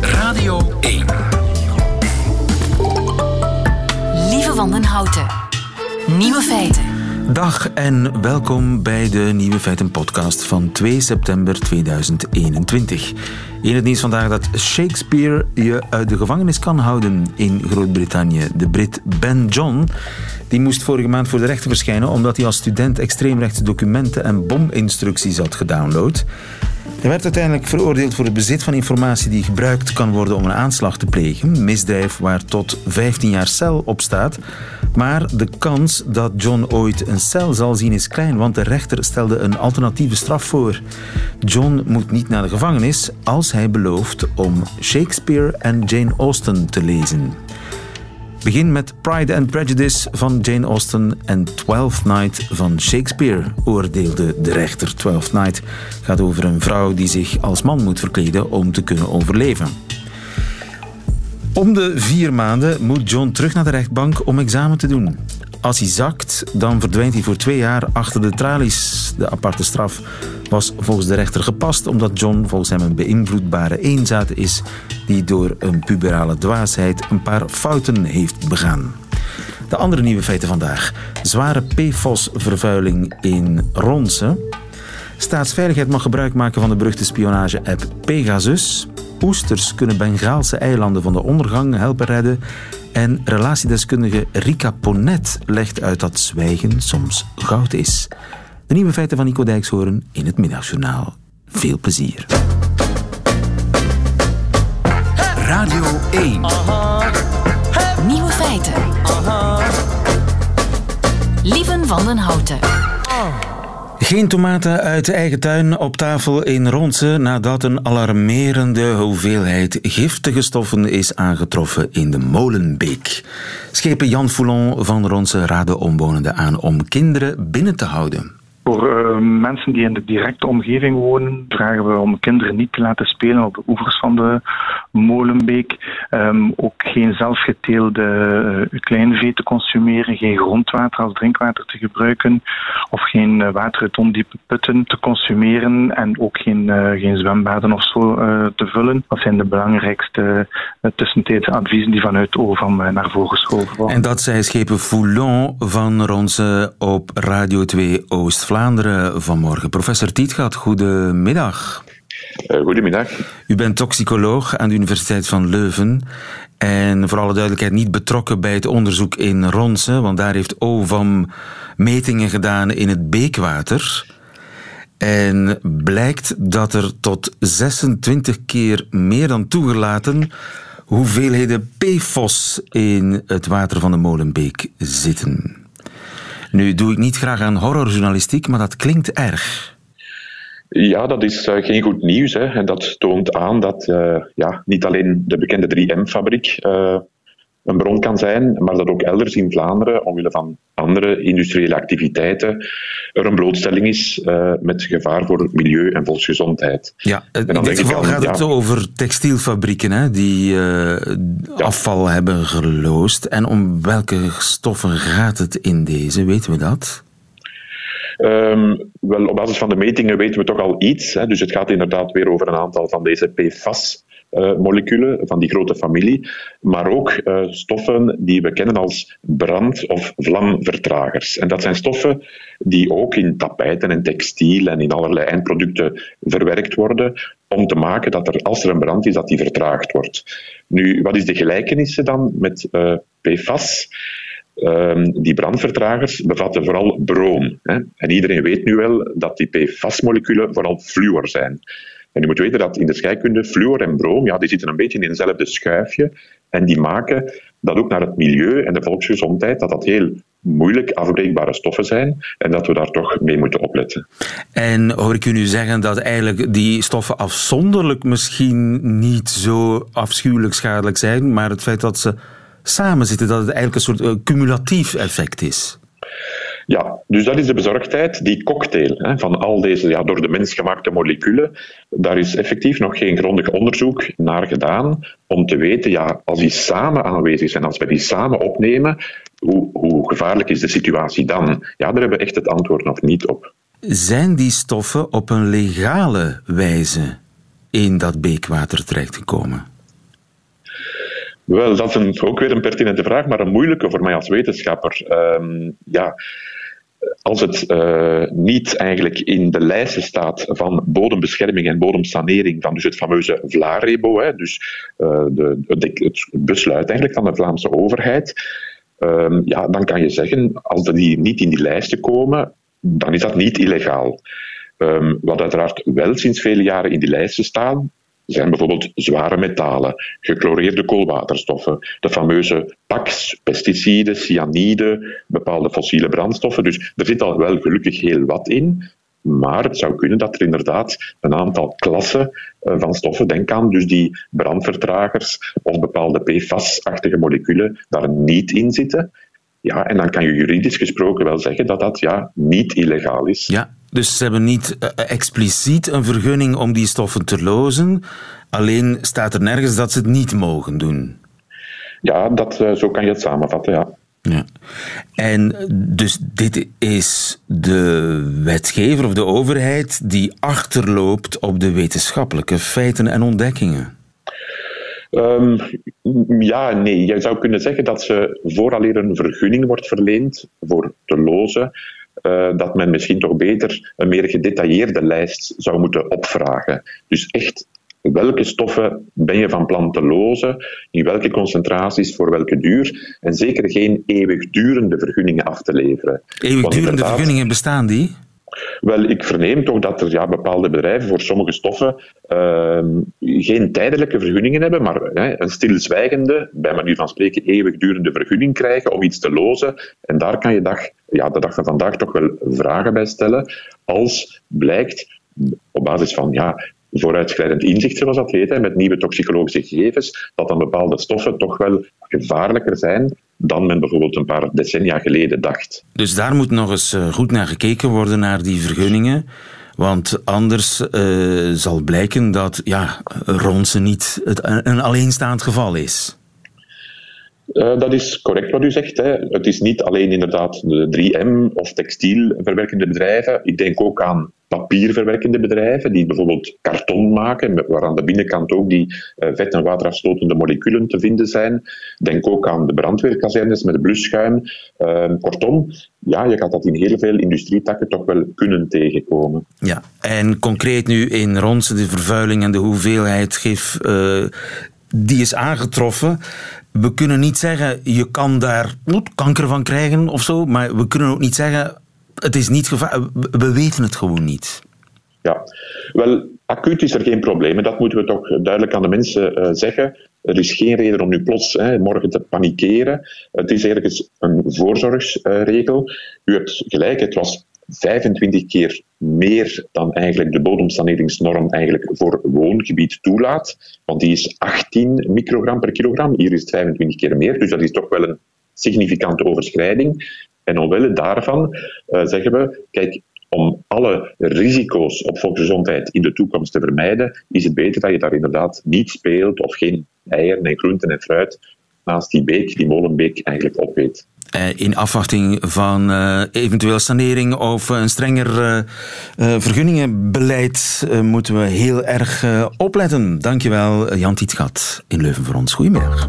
Radio 1. Lieve Wandenhouten. Nieuwe feiten. Dag en welkom bij de Nieuwe Feiten podcast van 2 september 2021. In het nieuws vandaag dat Shakespeare je uit de gevangenis kan houden in Groot-Brittannië. De Brit Ben John die moest vorige maand voor de rechter verschijnen omdat hij als student extreemrechtse documenten en bominstructies had gedownload. Hij werd uiteindelijk veroordeeld voor het bezit van informatie die gebruikt kan worden om een aanslag te plegen. Misdrijf waar tot 15 jaar cel op staat. Maar de kans dat John ooit een cel zal zien is klein, want de rechter stelde een alternatieve straf voor. John moet niet naar de gevangenis als hij belooft om Shakespeare en Jane Austen te lezen. Begin met Pride and Prejudice van Jane Austen en Twelfth Night van Shakespeare, oordeelde de rechter. Twelfth Night gaat over een vrouw die zich als man moet verkleden om te kunnen overleven. Om de vier maanden moet John terug naar de rechtbank om examen te doen. Als hij zakt, dan verdwijnt hij voor twee jaar achter de tralies. De aparte straf was volgens de rechter gepast omdat John volgens hem een beïnvloedbare eenzaad is die door een puberale dwaasheid een paar fouten heeft begaan. De andere nieuwe feiten vandaag. Zware PFOS-vervuiling in Ronse. Staatsveiligheid mag gebruik maken van de beruchte spionage-app Pegasus. Oesters kunnen Bengaalse eilanden van de ondergang helpen redden. En relatiedeskundige Rika Ponet legt uit dat zwijgen soms goud is. De nieuwe feiten van Nico Dijkshoorn in het Middagjournaal. Veel plezier. Radio 1. Nieuwe feiten. Lieven van den Houten. Geen tomaten uit de eigen tuin op tafel in Ronse nadat een alarmerende hoeveelheid giftige stoffen is aangetroffen in de Molenbeek. Schepen Jan Foulon van Ronse raden omwonenden aan om kinderen binnen te houden. Voor uh, mensen die in de directe omgeving wonen, vragen we om kinderen niet te laten spelen op de oevers van de Molenbeek. Um, ook geen zelfgeteelde uh, kleinvee te consumeren, geen grondwater als drinkwater te gebruiken of geen uh, water uit ondiepe putten te consumeren en ook geen, geen zwembaden of zo te vullen. Dat zijn de belangrijkste tussentijdse adviezen die vanuit OVAM naar voren geschoven worden. En dat zei schepen Foulon van Ronse op Radio 2 Oost-Vlaanderen. Vlaanderen vanmorgen. Professor Tietgat, goedemiddag. Uh, goedemiddag. U bent toxicoloog aan de Universiteit van Leuven. En voor alle duidelijkheid niet betrokken bij het onderzoek in Ronse, want daar heeft OVAM metingen gedaan in het beekwater. En blijkt dat er tot 26 keer meer dan toegelaten hoeveelheden PFOS in het water van de Molenbeek zitten. Nu doe ik niet graag aan horrorjournalistiek, maar dat klinkt erg. Ja, dat is uh, geen goed nieuws. Hè. En dat toont aan dat uh, ja, niet alleen de bekende 3M-fabriek uh, een bron kan zijn, maar dat ook elders in Vlaanderen, omwille van andere industriële activiteiten, er een blootstelling is uh, met gevaar voor het milieu en volksgezondheid. Ja, in dit geval gaat het over textielfabrieken hè, die uh, ja. afval hebben geloosd. En om welke stoffen gaat het in deze, weten we dat? Um, wel, op basis van de metingen weten we toch al iets. Hè. Dus het gaat inderdaad weer over een aantal van deze PFAS moleculen van die grote familie, maar ook uh, stoffen die we kennen als brand- of vlamvertragers. En dat zijn stoffen die ook in tapijten en textiel en in allerlei eindproducten verwerkt worden om te maken dat er, als er een brand is, dat die vertraagd wordt. Nu, wat is de gelijkenis dan met uh, PFAS? Um, die brandvertragers bevatten vooral broom. Hè? En iedereen weet nu wel dat die PFAS-moleculen vooral fluor zijn. En je moet weten dat in de scheikunde fluor en broom, ja, die zitten een beetje in hetzelfde schuifje. En die maken dat ook naar het milieu en de volksgezondheid, dat dat heel moeilijk afbreekbare stoffen zijn en dat we daar toch mee moeten opletten. En hoor ik u nu zeggen dat eigenlijk die stoffen afzonderlijk misschien niet zo afschuwelijk schadelijk zijn, maar het feit dat ze samen zitten, dat het eigenlijk een soort uh, cumulatief effect is? Ja, dus dat is de bezorgdheid. Die cocktail hè, van al deze ja, door de mens gemaakte moleculen, daar is effectief nog geen grondig onderzoek naar gedaan om te weten, ja, als die samen aanwezig zijn, als we die samen opnemen, hoe, hoe gevaarlijk is de situatie dan? Ja, daar hebben we echt het antwoord nog niet op. Zijn die stoffen op een legale wijze in dat beekwater terechtgekomen? Wel, dat is een, ook weer een pertinente vraag, maar een moeilijke voor mij als wetenschapper. Um, ja, als het uh, niet eigenlijk in de lijsten staat van bodembescherming en bodemsanering, van dus het fameuze VLAREBO, hè, dus uh, de, het besluit eigenlijk van de Vlaamse overheid, um, ja, dan kan je zeggen, als die niet in die lijsten komen, dan is dat niet illegaal. Um, wat uiteraard wel sinds vele jaren in die lijsten staan, zijn bijvoorbeeld zware metalen, gechloreerde koolwaterstoffen, de fameuze PAX, pesticiden, cyanide, bepaalde fossiele brandstoffen. Dus er zit al wel gelukkig heel wat in. Maar het zou kunnen dat er inderdaad een aantal klassen eh, van stoffen, denk aan dus die brandvertragers of bepaalde PFAS-achtige moleculen, daar niet in zitten. Ja, en dan kan je juridisch gesproken wel zeggen dat dat ja, niet illegaal is. Ja, dus ze hebben niet uh, expliciet een vergunning om die stoffen te lozen. Alleen staat er nergens dat ze het niet mogen doen. Ja, dat, uh, zo kan je het samenvatten, ja. Ja. En dus dit is de wetgever of de overheid die achterloopt op de wetenschappelijke feiten en ontdekkingen. Um, ja, nee. Je zou kunnen zeggen dat ze vooraleer een vergunning wordt verleend voor te lozen, uh, dat men misschien toch beter een meer gedetailleerde lijst zou moeten opvragen. Dus echt welke stoffen ben je van plan te lozen, in welke concentraties, voor welke duur, en zeker geen eeuwigdurende vergunningen af te leveren. Eeuwigdurende vergunningen bestaan die? Wel, ik verneem toch dat er ja, bepaalde bedrijven voor sommige stoffen uh, geen tijdelijke vergunningen hebben, maar een stilzwijgende, bij manier van spreken, eeuwigdurende vergunning krijgen om iets te lozen. En daar kan je dag, ja, de dag van vandaag toch wel vragen bij stellen. Als blijkt, op basis van ja, vooruitschrijdend inzicht, zoals dat heet, met nieuwe toxicologische gegevens, dat dan bepaalde stoffen toch wel gevaarlijker zijn dan men bijvoorbeeld een paar decennia geleden dacht. Dus daar moet nog eens eh, goed naar gekeken worden, naar die vergunningen. Want anders uh, zal blijken dat ja, Ronse niet het, een alleenstaand geval is. Uh, dat is correct wat u zegt. Hè. Het is niet alleen inderdaad de 3M of textielverwerkende bedrijven. Ik denk ook aan papierverwerkende bedrijven, die bijvoorbeeld karton maken, waar aan de binnenkant ook die uh, vet- en waterafstotende moleculen te vinden zijn. Denk ook aan de brandweerkazernes met blusschuim. Uh, kortom, ja, je gaat dat in heel veel industrietakken toch wel kunnen tegenkomen. Ja, en concreet nu in Ronse, de vervuiling en de hoeveelheid gif die is aangetroffen. We kunnen niet zeggen, je kan daar kanker van krijgen of zo, maar we kunnen ook niet zeggen, het is niet gevaar. We weten het gewoon niet. Ja, wel, acuut is er geen probleem. En dat moeten we toch duidelijk aan de mensen uh, zeggen. Er is geen reden om nu plots hè, morgen te panikeren. Het is ergens een voorzorgsregel. U hebt gelijk, het was 25 keer meer dan eigenlijk de bodemsaneringsnorm eigenlijk voor woongebied toelaat. Want die is 18 microgram per kilogram. Hier is het 25 keer meer. Dus dat is toch wel een significante overschrijding. En omwille daarvan uh, zeggen we, kijk, om alle risico's op volksgezondheid in de toekomst te vermijden, is het beter dat je daar inderdaad niet speelt of geen eieren en groenten en fruit naast die beek, die molenbeek, eigenlijk opeet. Eh, in afwachting van uh, eventueel sanering of een strenger uh, vergunningenbeleid moeten we heel erg opletten. Dankjewel Jan Tietgat in Leuven voor ons. Goedemiddag.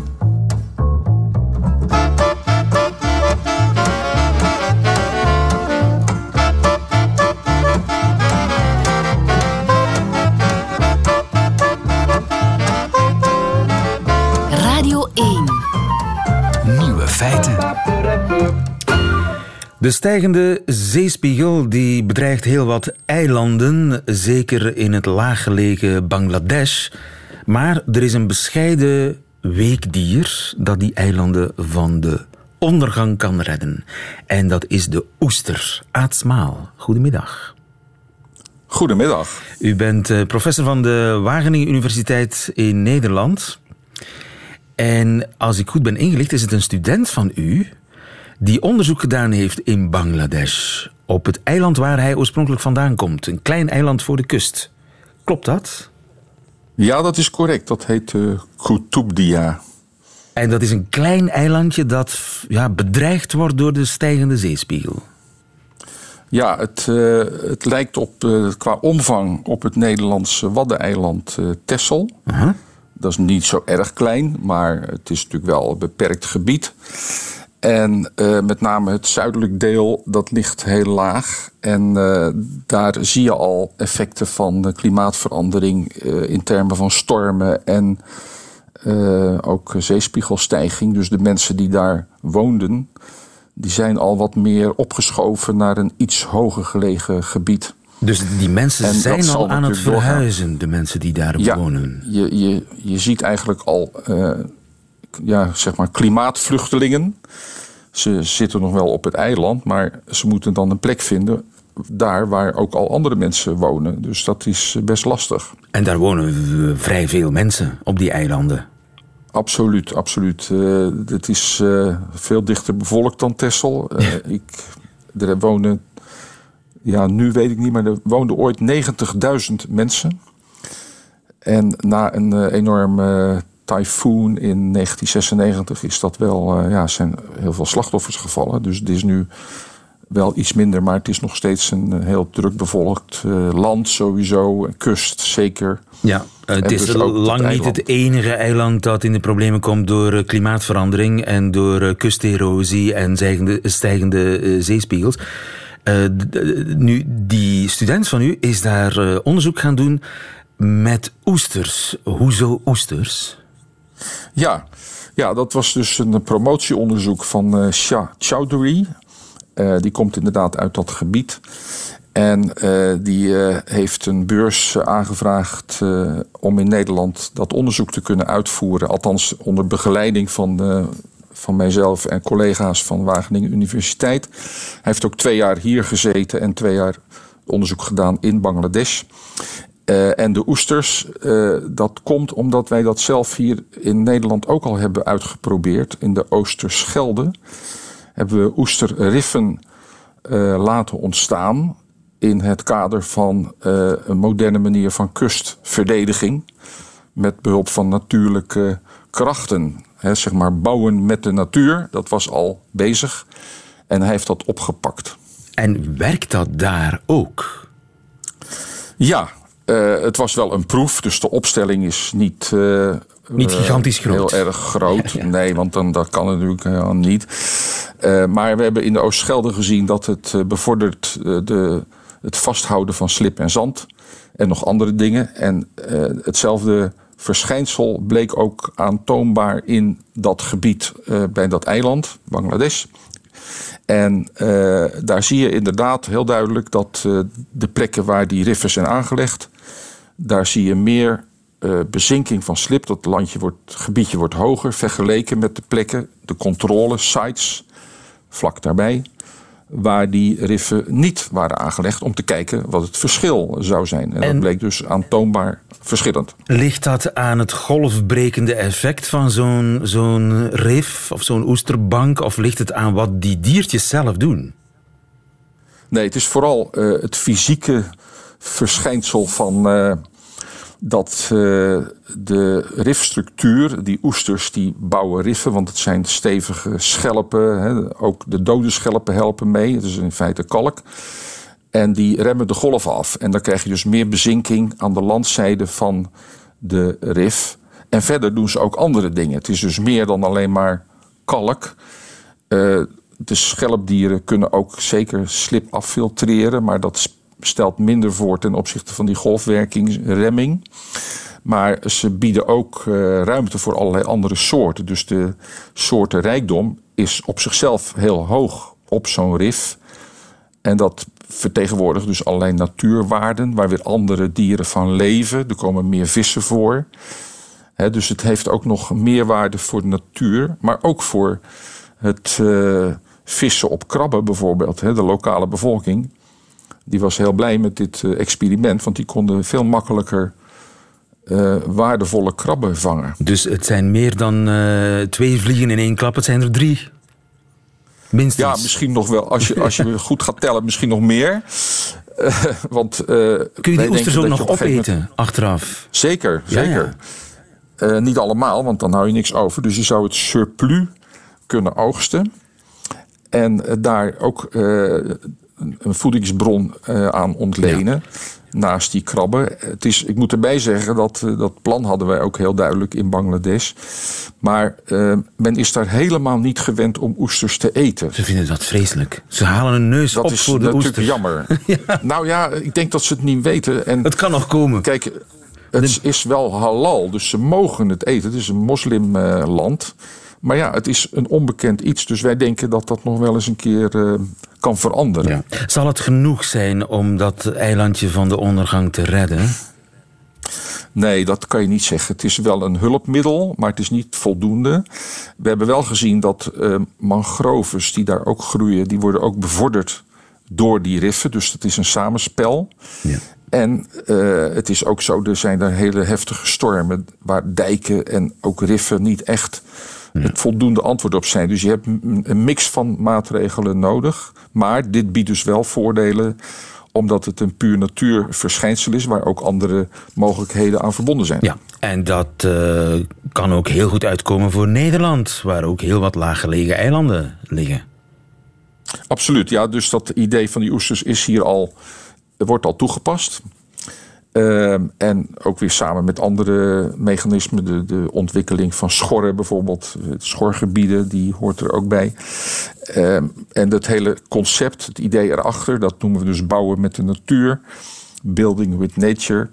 De stijgende zeespiegel die bedreigt heel wat eilanden, zeker in het laaggelegen Bangladesh. Maar er is een bescheiden weekdier dat die eilanden van de ondergang kan redden. En dat is de oester. Aad goedemiddag. Goedemiddag. U bent eh, professor van de Wageningen Universiteit in Nederland. En als ik goed ben ingelicht, is het een student van u die onderzoek gedaan heeft in Bangladesh. Op het eiland waar hij oorspronkelijk vandaan komt. Een klein eiland voor de kust. Klopt dat? Ja, dat is correct. Dat heet uh, Kutubdia. En dat is een klein eilandje dat ja, bedreigd wordt door de stijgende zeespiegel. Ja, het, uh, het lijkt op, uh, qua omvang op het Nederlandse waddeneiland uh, Texel. -huh. Dat is niet zo erg klein, maar het is natuurlijk wel een beperkt gebied. En met name het zuidelijk deel, dat ligt heel laag. En daar zie je al effecten van de klimaatverandering in termen van stormen en ook zeespiegelstijging. Dus de mensen die daar woonden, die zijn al wat meer opgeschoven naar een iets hoger gelegen gebied. Dus die mensen en zijn al aan het verhuizen, doorgaan. de mensen die daar ja, wonen? Je, je, je ziet eigenlijk al ja, zeg maar klimaatvluchtelingen. Ze zitten nog wel op het eiland, maar ze moeten dan een plek vinden daar waar ook al andere mensen wonen. Dus dat is best lastig. En daar wonen vrij veel mensen op die eilanden. Absoluut, absoluut. Uh, het is uh, veel dichter bevolkt dan Texel. Uh, ik, er wonen, ja, nu weet ik niet, maar er woonden ooit 90.000 mensen. En na een enorme tyfoon in 1996 is dat wel, ja, zijn heel veel slachtoffers gevallen. Dus het is nu wel iets minder, maar het is nog steeds een heel druk bevolkt land sowieso, kust zeker. Ja, het is dus lang niet het enige eiland dat in de problemen komt door klimaatverandering en door kusterosie en stijgende, stijgende zeespiegels. Nu, die student van u is daar onderzoek gaan doen met oesters. Hoezo oesters? Ja, ja dat was dus een promotieonderzoek van uh, Shah Chowdhury. die komt inderdaad uit dat gebied. En uh, die heeft een beurs aangevraagd om in Nederland dat onderzoek te kunnen uitvoeren. Althans onder begeleiding van, van mijzelf en collega's van Wageningen Universiteit. Hij heeft ook twee jaar hier gezeten en twee jaar onderzoek gedaan in Bangladesh. En de oesters, dat komt omdat wij dat zelf hier in Nederland ook al hebben uitgeprobeerd. In de Oosterschelde hebben we oesterriffen laten ontstaan in het kader van een moderne manier van kustverdediging. Met behulp van natuurlijke krachten. He, zeg maar bouwen met de natuur, dat was al bezig. En hij heeft dat opgepakt. En werkt dat daar ook? Ja, uh, het was wel een proef, dus de opstelling is niet. Uh, niet gigantisch groot. Heel erg groot. Ja, ja. Nee, want dan, dat kan natuurlijk niet. maar we hebben in de Oostschelde gezien dat het bevordert de het vasthouden van slip en zand en nog andere dingen. En hetzelfde verschijnsel bleek ook aantoonbaar in dat gebied bij dat eiland, Bangladesh. En uh, daar zie je inderdaad heel duidelijk dat de plekken waar die riffen zijn aangelegd, daar zie je meer bezinking van slip. Dat landje wordt, gebiedje wordt hoger vergeleken met de plekken, de controle sites vlak daarbij waar die riffen niet waren aangelegd om te kijken wat het verschil zou zijn. En, en, dat bleek dus aantoonbaar verschillend. Ligt dat aan het golfbrekende effect van zo'n zo'n rif of zo'n oesterbank of ligt het aan wat die diertjes zelf doen? Nee, het is vooral uh, het fysieke verschijnsel van uh, dat uh, de rifstructuur, die oesters, die bouwen riffen, want het zijn stevige schelpen. Hè, ook de dode schelpen helpen mee. Het is in feite kalk. En die remmen de golf af. En dan krijg je dus meer bezinking aan de landzijde van de rif. En verder doen ze ook andere dingen. Het is dus meer dan alleen maar kalk. Uh, de schelpdieren kunnen ook zeker slip affiltreren, maar dat stelt minder voor ten opzichte van die golfwerking, remming. Maar ze bieden ook uh, ruimte voor allerlei andere soorten. Dus de soortenrijkdom is op zichzelf heel hoog op zo'n rif. En dat vertegenwoordigt dus allerlei natuurwaarden waar weer andere dieren van leven. Er komen meer vissen voor. Dus het heeft ook nog meerwaarde voor de natuur, maar ook voor het uh, vissen op krabben bijvoorbeeld. De lokale bevolking die was heel blij met dit uh, experiment, want die konden veel makkelijker uh, waardevolle krabben vangen. Dus het zijn meer dan uh, twee vliegen in één klap, het zijn er drie. Minstens. Ja, misschien nog wel. Als je, als je goed gaat tellen, misschien nog meer. want, Kun je die oesters ook nog opeten moment... achteraf? Zeker, zeker. Ja, ja. niet allemaal, want dan hou je niks over. Dus je zou het surplus kunnen oogsten. En daar ook een, voedingsbron uh, aan ontlenen. Naast die krabben. Het is, ik moet erbij zeggen dat uh, dat plan hadden wij ook heel duidelijk in Bangladesh. Maar uh, men is daar helemaal niet gewend om oesters te eten. Ze vinden dat vreselijk. Ze halen een neus dat op is voor de natuurlijk oester. jammer. ja. Nou ja, ik denk dat ze het niet weten. En Het kan nog komen. Kijk, het is wel halal, dus ze mogen het eten. Het is een moslimland. Maar ja, het is een onbekend iets. Dus wij denken dat dat nog wel eens een keer kan veranderen. Ja. Zal het genoeg zijn om dat eilandje van de ondergang te redden? Nee, dat kan je niet zeggen. Het is wel een hulpmiddel, maar het is niet voldoende. We hebben wel gezien dat uh, mangroves die daar ook groeien, die worden ook bevorderd door die riffen. Dus het is een samenspel. Ja. En uh, het is ook zo, er zijn er hele heftige stormen waar dijken en ook riffen niet echt. Het voldoende antwoord op zijn. Dus je hebt een mix van maatregelen nodig. Maar dit biedt dus wel voordelen omdat het een puur natuurverschijnsel is waar ook andere mogelijkheden aan verbonden zijn. Ja, en dat uh, kan ook heel goed uitkomen voor Nederland, waar ook heel wat laaggelegen eilanden liggen. Absoluut, ja. Dus dat idee van die oesters is hier al, wordt al toegepast. Uh, en ook weer samen met andere mechanismen, de, de ontwikkeling van schorren bijvoorbeeld, schorgebieden, die hoort er ook bij. Uh, en dat hele concept, het idee erachter, dat noemen we dus bouwen met de natuur, building with nature.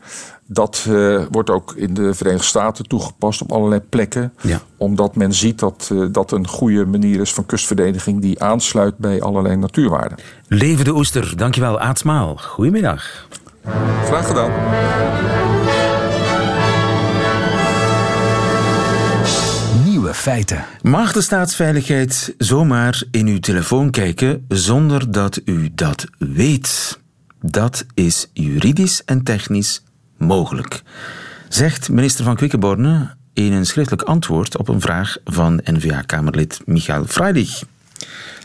Dat uh, wordt ook in de Verenigde Staten toegepast op allerlei plekken. Ja. Omdat men ziet dat uh, dat een goede manier is van kustverdediging die aansluit bij allerlei natuurwaarden. Leven de oester, dankjewel Aad Goedemiddag. Graag gedaan. Nieuwe feiten. Mag de staatsveiligheid zomaar in uw telefoon kijken zonder dat u dat weet? Dat is juridisch en technisch mogelijk, zegt minister van Quickenborne in een schriftelijk antwoord op een vraag van N-VA-Kamerlid Michael Freidig.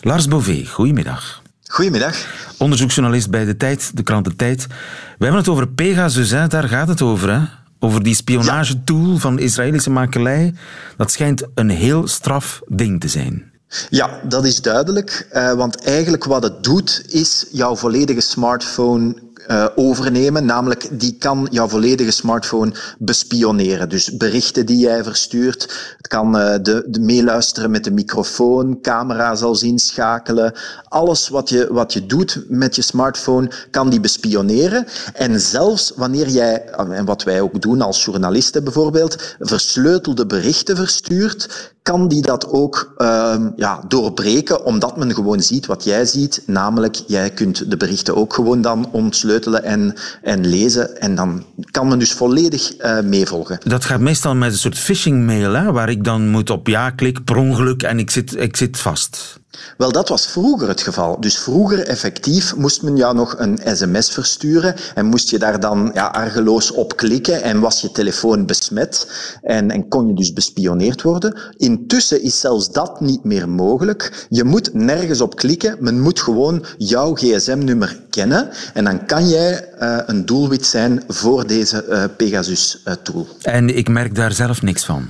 Lars Bové, goedemiddag. Goedemiddag. Onderzoeksjournalist bij De Tijd, de krant De Tijd. We hebben het over Pegasus, hè? daar gaat het over. Hè? Over die spionagetool ja. van Israëlische makelij. Dat schijnt een heel straf ding te zijn. Ja, dat is duidelijk. Uh, want eigenlijk wat het doet, is jouw volledige smartphone uh, overnemen. Namelijk, die kan jouw volledige smartphone bespioneren. Dus berichten die jij verstuurt. Het kan uh, de, de meeluisteren met de microfoon, camera zelfs inschakelen. Alles wat je, wat je doet met je smartphone, kan die bespioneren. En zelfs wanneer jij, en wat wij ook doen als journalisten bijvoorbeeld, versleutelde berichten verstuurt, kan die dat ook uh, ja, doorbreken, omdat men gewoon ziet wat jij ziet. Namelijk, jij kunt de berichten ook gewoon dan ontsleutelen en, en lezen. En dan kan men dus volledig uh, meevolgen. Dat gaat meestal met een soort phishing mail, waar ik dan moet op ja klik, per ongeluk, en ik zit, ik zit vast. Wel, dat was vroeger het geval. Dus vroeger effectief moest men jou nog een sms versturen en moest je daar dan ja, argeloos op klikken en was je telefoon besmet en, en kon je dus bespioneerd worden. Intussen is zelfs dat niet meer mogelijk. Je moet nergens op klikken, men moet gewoon jouw gsm-nummer kennen en dan kan jij uh, een doelwit zijn voor deze uh, Pegasus-tool. En ik merk daar zelf niks van.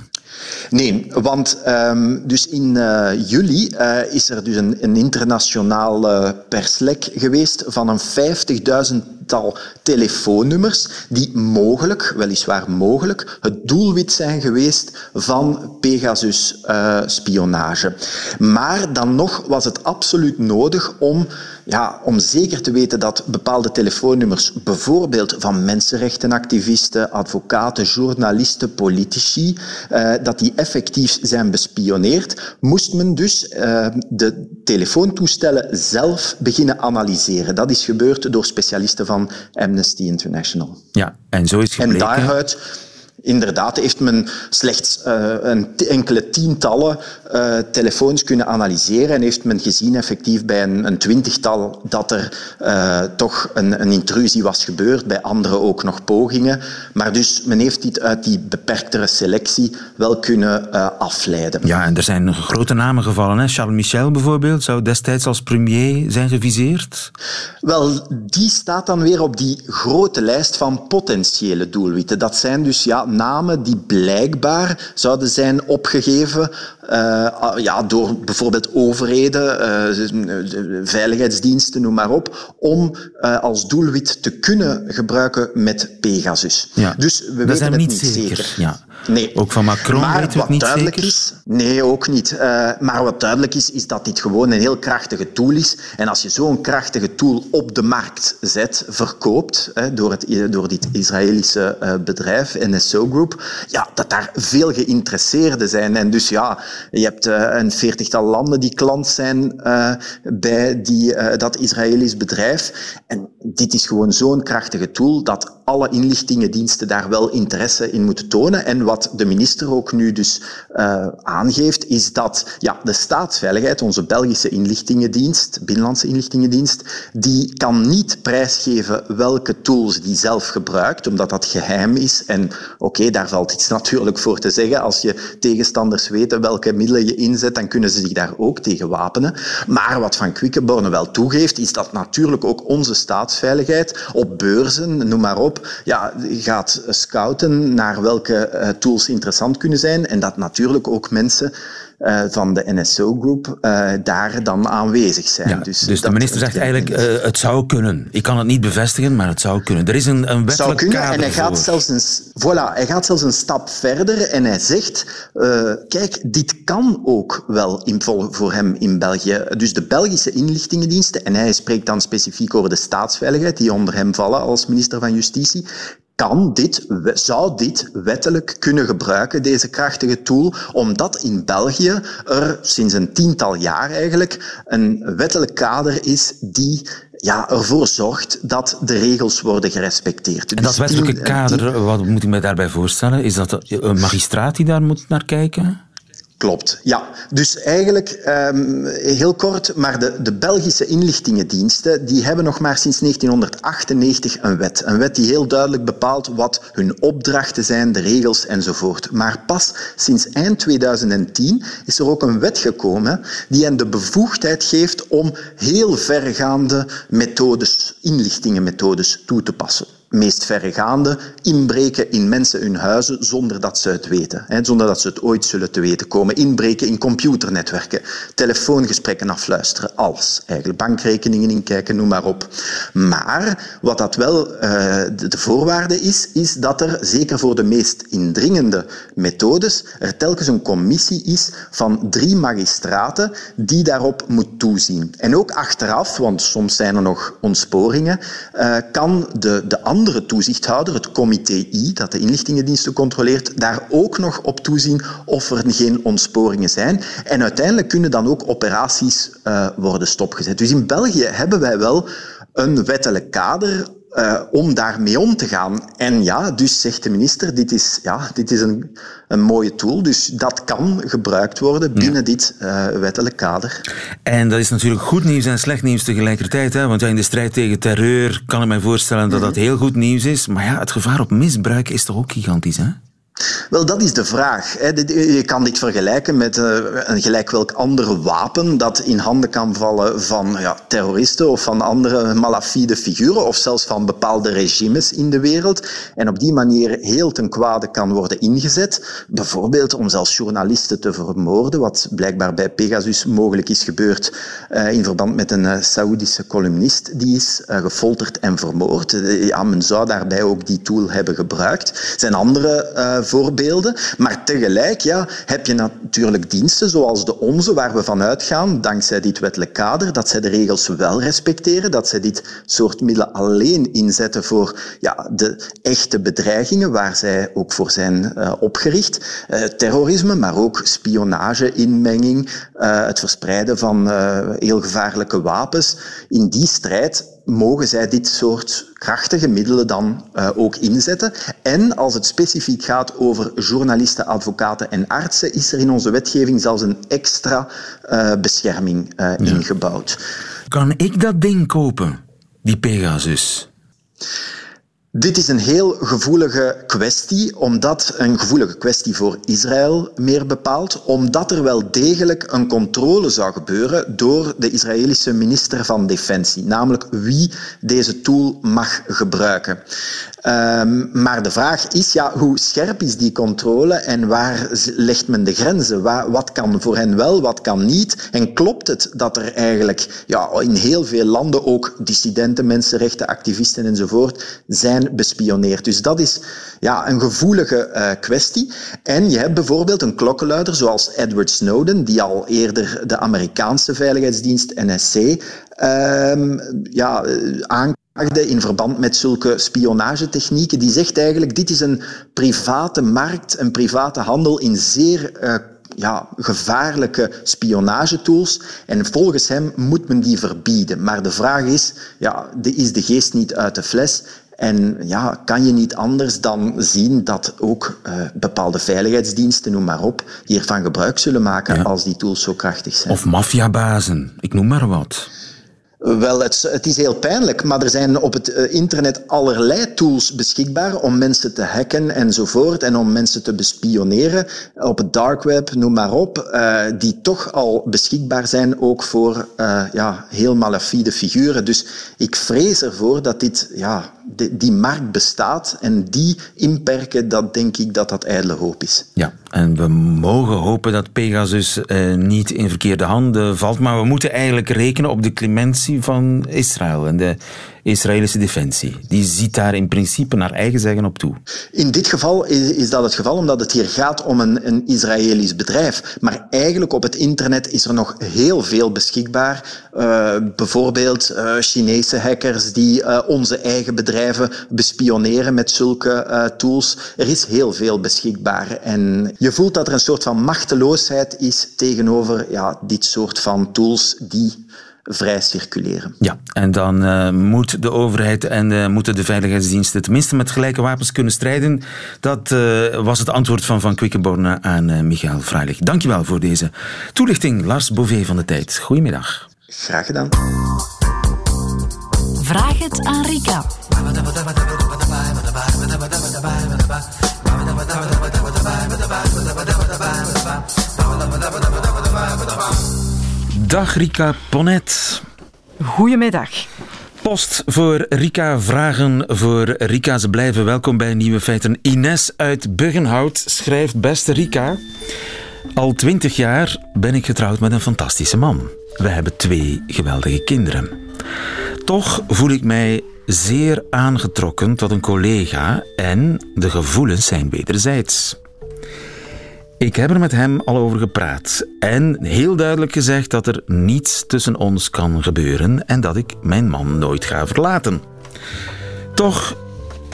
Nee, want um, dus in uh, juli uh, is er dus een, een internationaal perslek geweest van een 50.000-tal telefoonnummers die mogelijk, weliswaar mogelijk, het doelwit zijn geweest van Pegasus-spionage. maar dan nog was het absoluut nodig om, ja, om zeker te weten dat bepaalde telefoonnummers, bijvoorbeeld van mensenrechtenactivisten, advocaten, journalisten, politici, dat die effectief zijn bespioneerd, moest men dus uh, de telefoontoestellen zelf beginnen analyseren. Dat is gebeurd door specialisten van Amnesty International. Ja, en zo is gebleken... En daaruit... Inderdaad, heeft men slechts uh, een enkele tientallen uh, telefoons kunnen analyseren en heeft men gezien effectief bij een, een twintigtal dat er uh, toch een, een, intrusie was gebeurd, bij anderen ook nog pogingen. Maar dus men heeft dit uit die beperktere selectie wel kunnen afleiden. Ja, en er zijn grote namen gevallen. Hè? Charles Michel bijvoorbeeld zou destijds als premier zijn geviseerd. Wel, die staat dan weer op die grote lijst van potentiële doelwitten. Dat zijn dus ja, namen die blijkbaar zouden zijn opgegeven uh, ja, door bijvoorbeeld overheden, uh, veiligheidsdiensten, noem maar op, om uh, als doelwit te kunnen gebruiken met Pegasus. Ja. Dus we dat weten het niet zeker. zeker. Ja. Nee. Ook van Macron maar weten we het niet duidelijk zeker? Is, nee, ook niet. Uh, maar wat duidelijk is, is dat dit gewoon een heel krachtige tool is. En als je zo'n krachtige tool op de markt zet, verkoopt, hè, door, het, door dit Israëlische uh, bedrijf, NSO Group, ja, dat daar veel geïnteresseerden zijn. En dus ja, je hebt uh, een veertigtal landen die klant zijn bij die, dat Israëlisch bedrijf. En dit is gewoon zo'n krachtige tool dat alle inlichtingendiensten daar wel interesse in moeten tonen. En wat de minister ook nu dus uh, aangeeft, is dat ja, de staatsveiligheid, onze Belgische inlichtingendienst, Binnenlandse inlichtingendienst, die kan niet prijsgeven welke tools die zelf gebruikt, omdat dat geheim is. En oké, daar valt iets natuurlijk voor te zeggen. Als je tegenstanders weten welke middelen je inzet, dan kunnen ze zich daar ook tegen wapenen. Maar wat Van Quickenborne wel toegeeft, is dat natuurlijk ook onze staatsveiligheid op beurzen, noem maar op, ja, gaat scouten naar welke uh, tools interessant kunnen zijn. En dat natuurlijk ook mensen uh, van de NSO-groep uh, daar dan aanwezig zijn. Ja, dus, dus de minister zegt eigenlijk, uh, het zou kunnen. Ik kan het niet bevestigen, maar het zou kunnen. Er is een, een wettelijk zou kunnen, en hij gaat, zelfs een, voilà, hij gaat zelfs een stap verder en hij zegt, kijk, dit kan ook wel in, voor hem in België. Dus de Belgische inlichtingendiensten, en hij spreekt dan specifiek over de staatsveiligheid, die onder hem vallen als minister van Justitie, kan dit, zou dit wettelijk kunnen gebruiken, deze krachtige tool, omdat in België er sinds een tiental jaar eigenlijk een wettelijk kader is die ja, ervoor zorgt dat de regels worden gerespecteerd. En dat dus wettelijke kader, wat moet ik me daarbij voorstellen? Is dat een magistraat die daar moet naar kijken? Klopt, ja. Dus eigenlijk, um, heel kort, maar de, de Belgische inlichtingendiensten die hebben nog maar sinds 1998 een wet. Een wet die heel duidelijk bepaalt wat hun opdrachten zijn, de regels enzovoort. Maar pas sinds eind 2010 is er ook een wet gekomen die hen de bevoegdheid geeft om heel vergaande methodes, inlichtingenmethodes toe te passen meest verregaande inbreken in mensen hun huizen zonder dat ze het weten. Hè, zonder dat ze het ooit zullen te weten komen. Inbreken in computernetwerken, telefoongesprekken afluisteren, alles. Eigenlijk bankrekeningen inkijken, noem maar op. Maar wat dat wel uh, de, de voorwaarde is, is dat er, zeker voor de meest indringende methodes, er telkens een commissie is van drie magistraten die daarop moet toezien. En ook achteraf, want soms zijn er nog ontsporingen, uh, kan de, de andere andere toezichthouder, het comité I, dat de inlichtingendiensten controleert, daar ook nog op toezien of er geen ontsporingen zijn. En uiteindelijk kunnen dan ook operaties uh, worden stopgezet. Dus in België hebben wij wel een wettelijk kader uh, om daarmee om te gaan. En ja, dus zegt de minister, dit is, ja, dit is een, een mooie tool, dus dat kan gebruikt worden binnen ja. dit uh, wettelijk kader. En dat is natuurlijk goed nieuws en slecht nieuws tegelijkertijd, hè? want ja, in de strijd tegen terreur kan ik mij voorstellen dat dat heel goed nieuws is, maar ja, het gevaar op misbruik is toch ook gigantisch, hè? Wel, dat is de vraag. Je kan dit vergelijken met eh, een gelijk welk ander wapen dat in handen kan vallen van ja, terroristen of van andere malafide figuren of zelfs van bepaalde regimes in de wereld en op die manier heel ten kwade kan worden ingezet. Bijvoorbeeld om zelfs journalisten te vermoorden, wat blijkbaar bij Pegasus mogelijk is gebeurd uh, in verband met een uh, Saoedische columnist die is gefolterd en vermoord. ja, men zou daarbij ook die tool hebben gebruikt. Er zijn andere voorbeelden. Maar tegelijk ja, heb je natuurlijk diensten zoals de onze, waar we van uitgaan, dankzij dit wettelijk kader, dat zij de regels wel respecteren, dat zij dit soort middelen alleen inzetten voor ja, de echte bedreigingen waar zij ook voor zijn uh, opgericht. Uh, terrorisme, maar ook spionage, inmenging, uh, het verspreiden van heel gevaarlijke wapens. In die strijd mogen zij dit soort krachtige middelen dan uh, ook inzetten. En als het specifiek gaat over journalisten, advocaten en artsen, is er in onze wetgeving zelfs een extra uh, bescherming uh, ja. ingebouwd. Kan ik dat ding kopen, die Pegasus? Dit is een heel gevoelige kwestie, omdat een gevoelige kwestie voor Israël meer bepaalt, omdat er wel degelijk een controle zou gebeuren door de Israëlische minister van Defensie, namelijk wie deze tool mag gebruiken. Um, maar de vraag is, ja, hoe scherp is die controle en waar legt men de grenzen? wat kan voor hen wel, wat kan niet? En klopt het dat er eigenlijk ja, in heel veel landen ook dissidenten, mensenrechten, activisten enzovoort zijn bespioneerd? Dus dat is ja, een gevoelige uh, kwestie. En je hebt bijvoorbeeld een klokkenluider zoals Edward Snowden, die al eerder de Amerikaanse veiligheidsdienst NSC um, ehm, ja, aanklaagde in verband met zulke spionagetechnieken. Die zegt eigenlijk, dit is een private markt, een private handel in zeer uh, ja, gevaarlijke spionagetools. En volgens hem moet men die verbieden. Maar de vraag is, ja, is de geest niet uit de fles? En ja, kan je niet anders dan zien dat ook uh, bepaalde veiligheidsdiensten, noem maar op, hiervan gebruik zullen maken als die tools zo krachtig zijn. Of maffiabazen, ik noem maar wat. Wel, het, het, is heel pijnlijk, maar er zijn op het eh, internet allerlei tools beschikbaar om mensen te hacken enzovoort en om mensen te bespioneren op het dark web, noem maar op, uh, die toch al beschikbaar zijn ook voor uh, ja, heel malafide figuren. Dus ik vrees ervoor dat dit, ja, die, markt bestaat en die inperken, dat denk ik dat dat ijdele hoop is. Ja, en we mogen hopen dat Pegasus eh, niet in verkeerde handen valt, maar we moeten eigenlijk rekenen op de clementie van Israël en de Israëlische defensie. Die ziet daar in principe naar eigen zeggen op toe. In dit geval is, is dat het geval omdat het hier gaat om een, een Israëlisch bedrijf. Maar eigenlijk op het internet is er nog heel veel beschikbaar. Uh, bijvoorbeeld uh, Chinese hackers die uh, onze eigen bedrijven bespioneren met zulke tools. Er is heel veel beschikbaar. En je voelt dat er een soort van machteloosheid is tegenover ja, dit soort van tools die vrij circuleren. Ja, en dan uh, moet de overheid en uh, moeten de veiligheidsdiensten tenminste met gelijke wapens kunnen strijden. Dat uh, was het antwoord van Van Quickenborne aan Michael Freilich. Dankjewel voor deze toelichting, Lars Bouvet van de Tijd. Goedemiddag. Graag gedaan. Vraag het aan Rika. Dag Rika Ponet. Goedemiddag. Post voor Rika, vragen voor Rika. Ze blijven welkom bij Nieuwe Feiten. Ines uit Buggenhout schrijft: Beste Rika, al twintig jaar ben ik getrouwd met een fantastische man. We hebben twee geweldige kinderen. Toch voel ik mij zeer aangetrokken tot een collega en de gevoelens zijn wederzijds. Ik heb er met hem al over gepraat en heel duidelijk gezegd dat er niets tussen ons kan gebeuren en dat ik mijn man nooit ga verlaten. Toch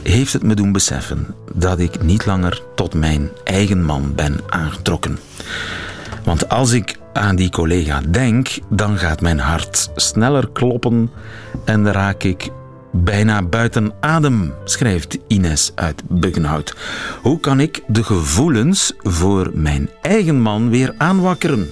heeft het me doen beseffen dat ik niet langer tot mijn eigen man ben aangetrokken. Want als ik aan die collega denk, dan gaat mijn hart sneller kloppen en raak ik bijna buiten adem, schrijft Ines uit Buggenhout. Hoe kan ik de gevoelens voor mijn eigen man weer aanwakkeren?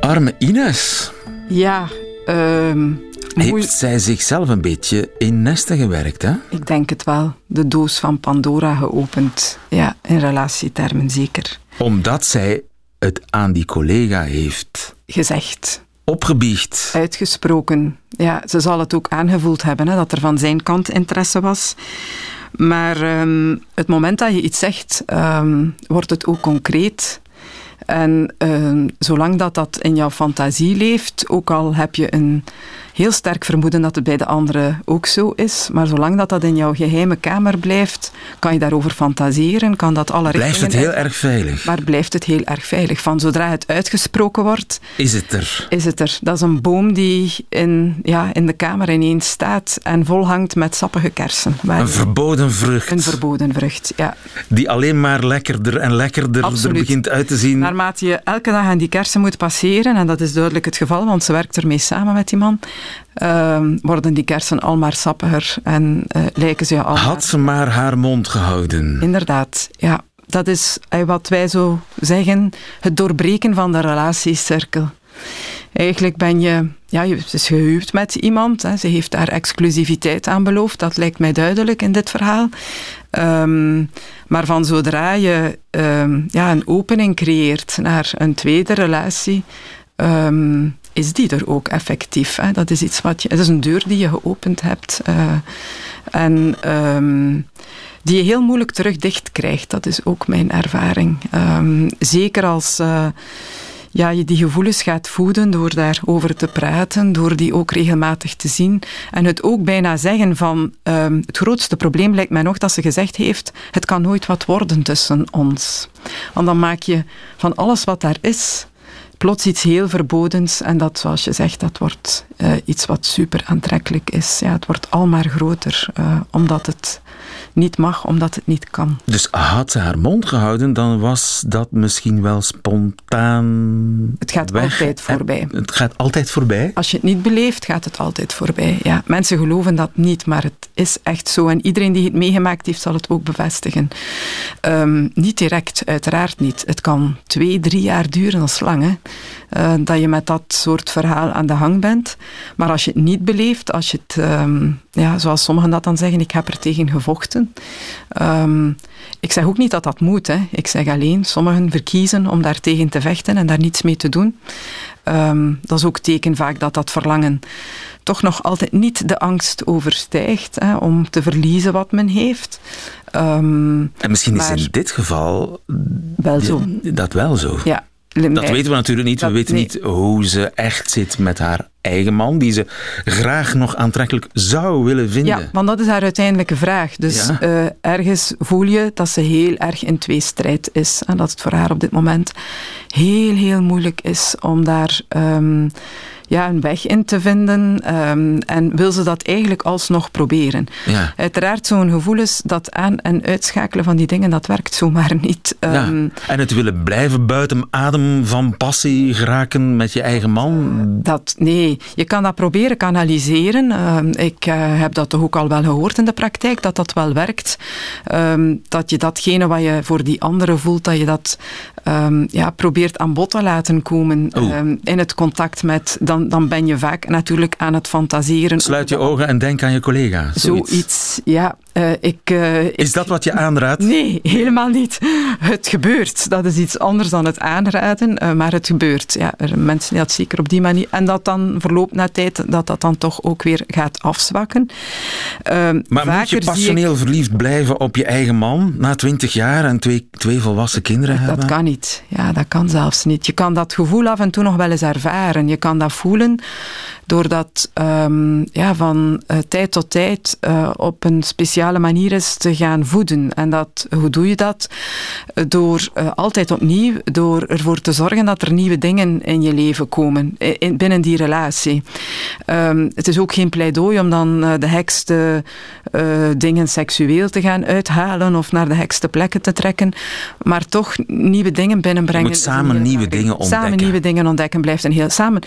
Arme Ines. Ja, uh, heeft zij zichzelf een beetje in nesten gewerkt, hè? Ik denk het wel. De doos van Pandora geopend. Ja, in relatietermen zeker. Omdat zij het aan die collega heeft gezegd opgebiecht. Uitgesproken. Ja, ze zal het ook aangevoeld hebben, hè, dat er van zijn kant interesse was. Maar um, het moment dat je iets zegt, um, wordt het ook concreet. En um, zolang dat dat in jouw fantasie leeft, ook al heb je een heel sterk vermoeden dat het bij de anderen ook zo is. Maar zolang dat dat in jouw geheime kamer blijft, kan je daarover fantaseren, kan dat alle Blijft het heel erg veilig? Maar blijft het heel erg veilig. Van zodra het uitgesproken wordt... Is het er? Is het er. Dat is een boom die in, ja, in de kamer ineens staat en volhangt met sappige kersen. Een verboden vrucht. Een verboden vrucht, ja. Die alleen maar lekkerder en lekkerder er begint uit te zien. Naarmate je elke dag aan die kersen moet passeren, en dat is duidelijk het geval, want ze werkt ermee samen met die man, uh, worden die kersen al maar sappiger en uh, lijken ze al. Had ze maar haar mond gehouden. Inderdaad, ja. Dat is eh, wat wij zo zeggen, het doorbreken van de relatiecirkel. Eigenlijk ben je, ja, je is gehuwd met iemand. Hè. Ze heeft daar exclusiviteit aan beloofd. Dat lijkt mij duidelijk in dit verhaal. Um, maar van zodra je um, ja, een opening creëert naar een tweede relatie, um, is die er ook effectief. Hè? Dat is iets wat je, het is een deur die je geopend hebt. Uh, en ehm, die je heel moeilijk terug dicht krijgt. Dat is ook mijn ervaring. Um, zeker als uh, ja, je die gevoelens gaat voeden door daarover te praten, door die ook regelmatig te zien. En het ook bijna zeggen van um, het grootste probleem lijkt mij nog dat ze gezegd heeft het kan nooit wat worden tussen ons. Want dan maak je van alles wat daar is plots iets heel verbodens en dat, zoals je zegt, dat wordt uh, iets wat super aantrekkelijk is. Ja, het wordt al maar groter, uh, omdat het niet mag, omdat het niet kan. Dus had ze haar mond gehouden, dan was dat misschien wel spontaan. Het gaat weg. altijd voorbij. Het gaat altijd voorbij? Als je het niet beleeft, gaat het altijd voorbij. Ja, mensen geloven dat niet, maar het is echt zo. En iedereen die het meegemaakt heeft, zal het ook bevestigen. Um, niet direct, uiteraard niet. Het kan twee, drie jaar duren, is lang. Hè? Uh, dat je met dat soort verhaal aan de hang bent. Maar als je het niet beleeft, als je het, um, ja, zoals sommigen dat dan zeggen, ik heb er tegen gevochten. Um, ik zeg ook niet dat dat moet. Hè. Ik zeg alleen, sommigen verkiezen om daar tegen te vechten en daar niets mee te doen. Um, dat is ook teken vaak dat dat verlangen toch nog altijd niet de angst overstijgt hè, om te verliezen wat men heeft. Um, en misschien is in dit geval wel zo. dat wel zo. Ja, dat weten we natuurlijk niet. We weten niet hoe ze echt zit met haar eigen man, die ze graag nog aantrekkelijk zou willen vinden. Ja, want dat is haar uiteindelijke vraag. Dus ja. uh, ergens voel je dat ze heel erg in tweestrijd is. En dat het voor haar op dit moment heel, heel moeilijk is om daar... Um, ja, een weg in te vinden um, en wil ze dat eigenlijk alsnog proberen. Ja. Uiteraard, zo'n gevoel is dat aan- en uitschakelen van die dingen, dat werkt zomaar niet. Um, ja. En het willen blijven buiten adem van passie geraken met je eigen man? Dat, nee, je kan dat proberen kanaliseren. Um, ik uh, heb dat toch ook al wel gehoord in de praktijk, dat dat wel werkt. dat je datgene wat je voor die andere voelt, dat je dat ja, probeert aan bod te laten komen oh. in het contact met dan, dan ben je vaak natuurlijk aan het fantaseren. Sluit je ogen en denk aan je collega. Zoiets, zoiets ja. Uh, ik, uh, is dat wat je aanraadt? Nee, helemaal niet. Het gebeurt. Dat is iets anders dan het aanraden, uh, maar het gebeurt. Ja, er mensen die dat zeker op die manier. En dat dan verloopt na tijd, dat dat dan toch ook weer gaat afzwakken. maar moet je passioneel ik... verliefd blijven op je eigen man na twintig jaar en twee, twee volwassen kinderen dat hebben? Dat kan niet. Ja, dat kan zelfs niet. Je kan dat gevoel af en toe nog wel eens ervaren. Je kan dat voelen doordat um, ja, van uh, tijd tot tijd uh, op een speciale manier is te gaan voeden. En dat, hoe doe je dat? Door uh, altijd opnieuw, door ervoor te zorgen dat er nieuwe dingen in je leven komen, in, binnen die relatie. Um, het is ook geen pleidooi om dan de hekste dingen seksueel te gaan uithalen of naar de hekste plekken te trekken, maar toch nieuwe dingen binnenbrengen. Je moet samen nieuwe dingen ontdekken. Samen nieuwe dingen ontdekken blijft een heel... Samen,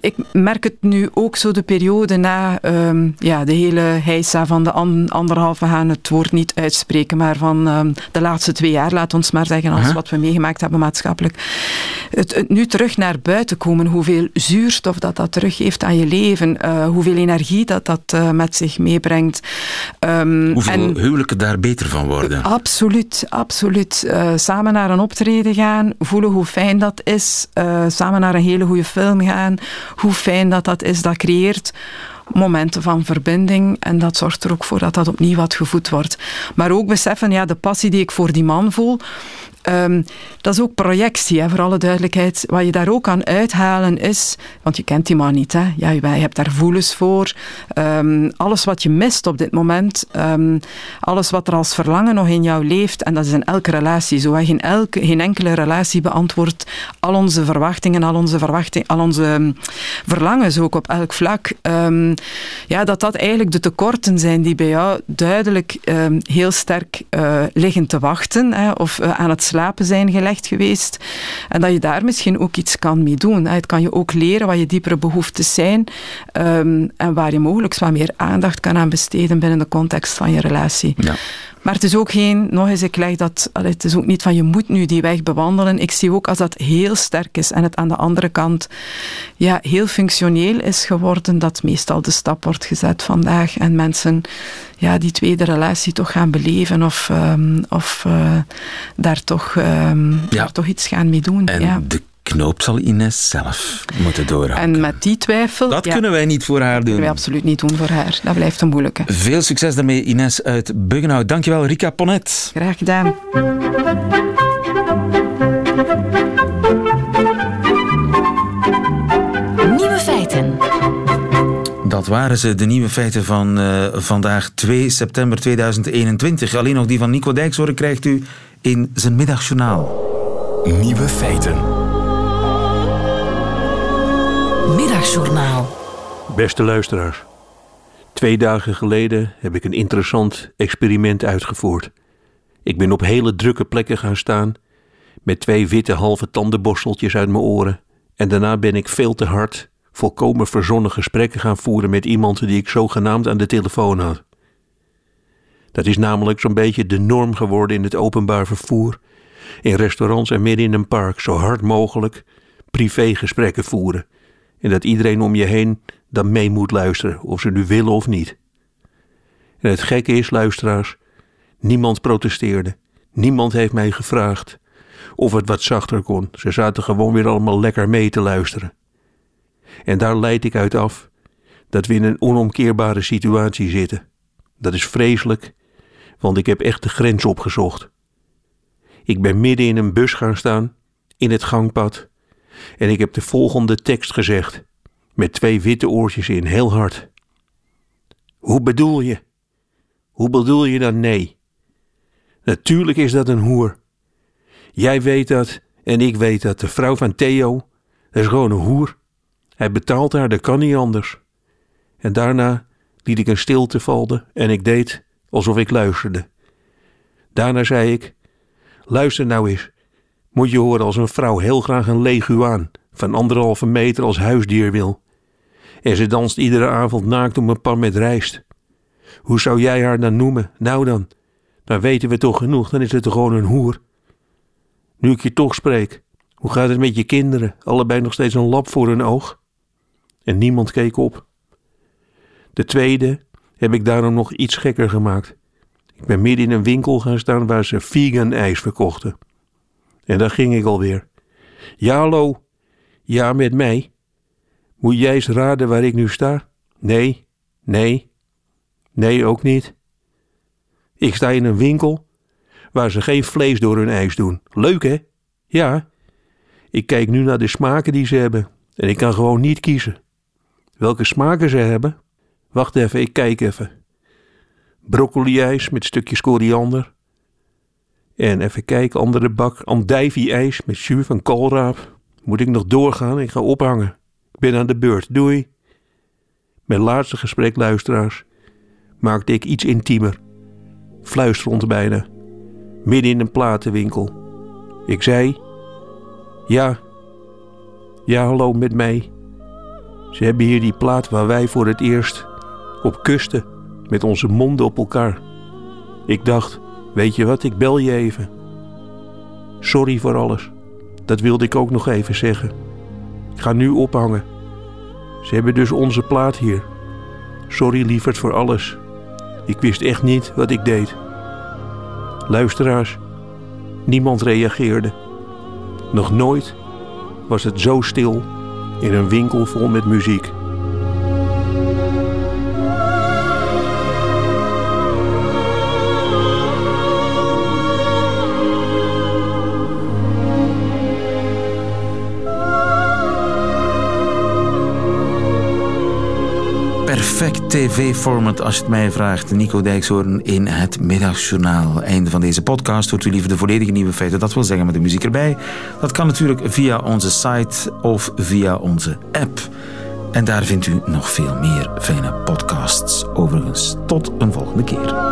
ik merk het nu ook zo de periode na um, ja, de hele heisa van de an, anderhalve, gaan het woord niet uitspreken, maar van um, de laatste twee jaar, laat ons maar zeggen, als uh -huh. wat we meegemaakt hebben maatschappelijk. Het, het, nu terug naar buiten komen, hoeveel zuurstof dat dat teruggeeft aan je leven, uh, hoeveel energie dat dat uh, met zich meebrengt. Um, hoeveel en, huwelijken daar beter van worden? Absoluut, absoluut. Uh, samen naar een optreden gaan, voelen hoe fijn dat is, samen naar een hele goede film gaan, hoe fijn dat dat is, dat creëert momenten van verbinding en dat zorgt er ook voor dat dat opnieuw wat gevoed wordt. Maar ook beseffen, ja, de passie die ik voor die man voel, Um, dat is ook projectie, voor alle duidelijkheid. Wat je daar ook kan uithalen is, want je kent die man niet, hè. Ja, je hebt daar gevoelens voor. Um, alles wat je mist op dit moment, um, alles wat er als verlangen nog in jou leeft, en dat is in elke relatie zo. Hè. Geen, elke, geen enkele relatie beantwoordt al onze verwachtingen, al onze, verwachtingen, al onze verlangens ook op elk vlak. ja, dat dat eigenlijk de tekorten zijn die bij jou duidelijk heel sterk uh, liggen te wachten, hè, of uh, aan het slapen zijn gelegd geweest. En dat je daar misschien ook iets kan mee doen. Het kan je ook leren wat je diepere behoeftes zijn um, en waar je mogelijk wat meer aandacht kan aan besteden binnen de context van je relatie. Ja. Maar het is ook geen, nog eens, ik leg dat, het is ook niet van je moet nu die weg bewandelen. Ik zie ook als dat heel sterk is en het aan de andere kant ja, heel functioneel is geworden, dat meestal de stap wordt gezet vandaag en mensen ja, die tweede relatie toch gaan beleven of, um, of uh, daar, toch, um, ja. daar toch iets gaan mee doen. En ja. de knoop zal Ines zelf moeten doorhakken. En met die twijfel... Dat ja, kunnen wij niet voor haar doen. kunnen wij absoluut niet doen voor haar. Dat blijft een moeilijke. Veel succes daarmee, Ines uit Buggenhout. Dankjewel, Rika Ponet. Graag gedaan. Nieuwe feiten. Dat waren ze, de nieuwe feiten van eh, vandaag 2 september 2021. Alleen nog die van Nico Dijkshoorn krijgt u in zijn middagjournaal. Nieuwe feiten. Middagjournaal. Beste luisteraars, twee dagen geleden heb ik een interessant experiment uitgevoerd. Ik ben op hele drukke plekken gaan staan met twee witte halve tandenborsteltjes uit mijn oren en daarna ben ik veel te hard, volkomen verzonnen gesprekken gaan voeren met iemand die ik zogenaamd aan de telefoon had. Dat is namelijk zo'n beetje de norm geworden in het openbaar vervoer, in restaurants en midden in een park, zo hard mogelijk privégesprekken voeren. En dat iedereen om je heen dan mee moet luisteren, of ze nu willen of niet. En het gekke is, luisteraars, niemand protesteerde. Niemand heeft mij gevraagd of het wat zachter kon. Ze zaten gewoon weer allemaal lekker mee te luisteren. En daar leid ik uit af dat we in een onomkeerbare situatie zitten. Dat is vreselijk, want ik heb echt de grens opgezocht. Ik ben midden in een bus gaan staan, in het gangpad, en ik heb de volgende tekst gezegd, met twee witte oortjes in, heel hard. Hoe bedoel je? Hoe bedoel je dan nee? Natuurlijk is dat een hoer. Jij weet dat en ik weet dat. De vrouw van Theo, dat is gewoon een hoer. Hij betaalt haar, dat kan niet anders. En daarna liet ik een stilte vallen en ik deed alsof ik luisterde. Daarna zei ik: Luister nou eens. Moet je horen als een vrouw heel graag een leguaan van anderhalve meter als huisdier wil. En ze danst iedere avond naakt om een pan met rijst. Hoe zou jij haar dan noemen? Nou dan, dan weten we toch genoeg, dan is het gewoon een hoer. Nu ik je toch spreek, hoe gaat het met je kinderen? Allebei nog steeds een lap voor hun oog? En niemand keek op. De tweede heb ik daarom nog iets gekker gemaakt. Ik ben midden in een winkel gaan staan waar ze vegan ijs verkochten. En daar ging ik alweer. Ja, hallo. Ja, met mij. Moet jij eens raden waar ik nu sta? Nee, nee, nee, ook niet. Ik sta in een winkel waar ze geen vlees door hun ijs doen. Leuk, hè? Ja. Ik kijk nu naar de smaken die ze hebben en ik kan gewoon niet kiezen. Welke smaken ze hebben? Wacht even, ik kijk even. Broccoli-ijs met stukjes koriander. En even kijken, andere bak. Andijvie-ijs met jus van koolraap. Moet ik nog doorgaan? Ik ga ophangen. Ik ben aan de beurt. Doei. Mijn laatste gesprek, luisteraars, maakte ik iets intiemer. Fluisterend bijna. Midden in een platenwinkel. Ik zei: Ja. Ja, hallo met mij. Ze hebben hier die plaat waar wij voor het eerst op kusten met onze monden op elkaar. Ik dacht, weet je wat, ik bel je even. Sorry voor alles. Dat wilde ik ook nog even zeggen. Ik ga nu ophangen. Ze hebben dus onze plaat hier. Sorry lieverd voor alles. Ik wist echt niet wat ik deed. Luisteraars, niemand reageerde. Nog nooit was het zo stil in een winkel vol met muziek. Perfect tv-format als je het mij vraagt. Nico Dijkshoorn in het Middagjournaal. Einde van deze podcast. Hoort u liever de volledige nieuwe feiten. Dat wil zeggen met de muziek erbij. Dat kan natuurlijk via onze site of via onze app. En daar vindt u nog veel meer fijne podcasts. Overigens, tot een volgende keer.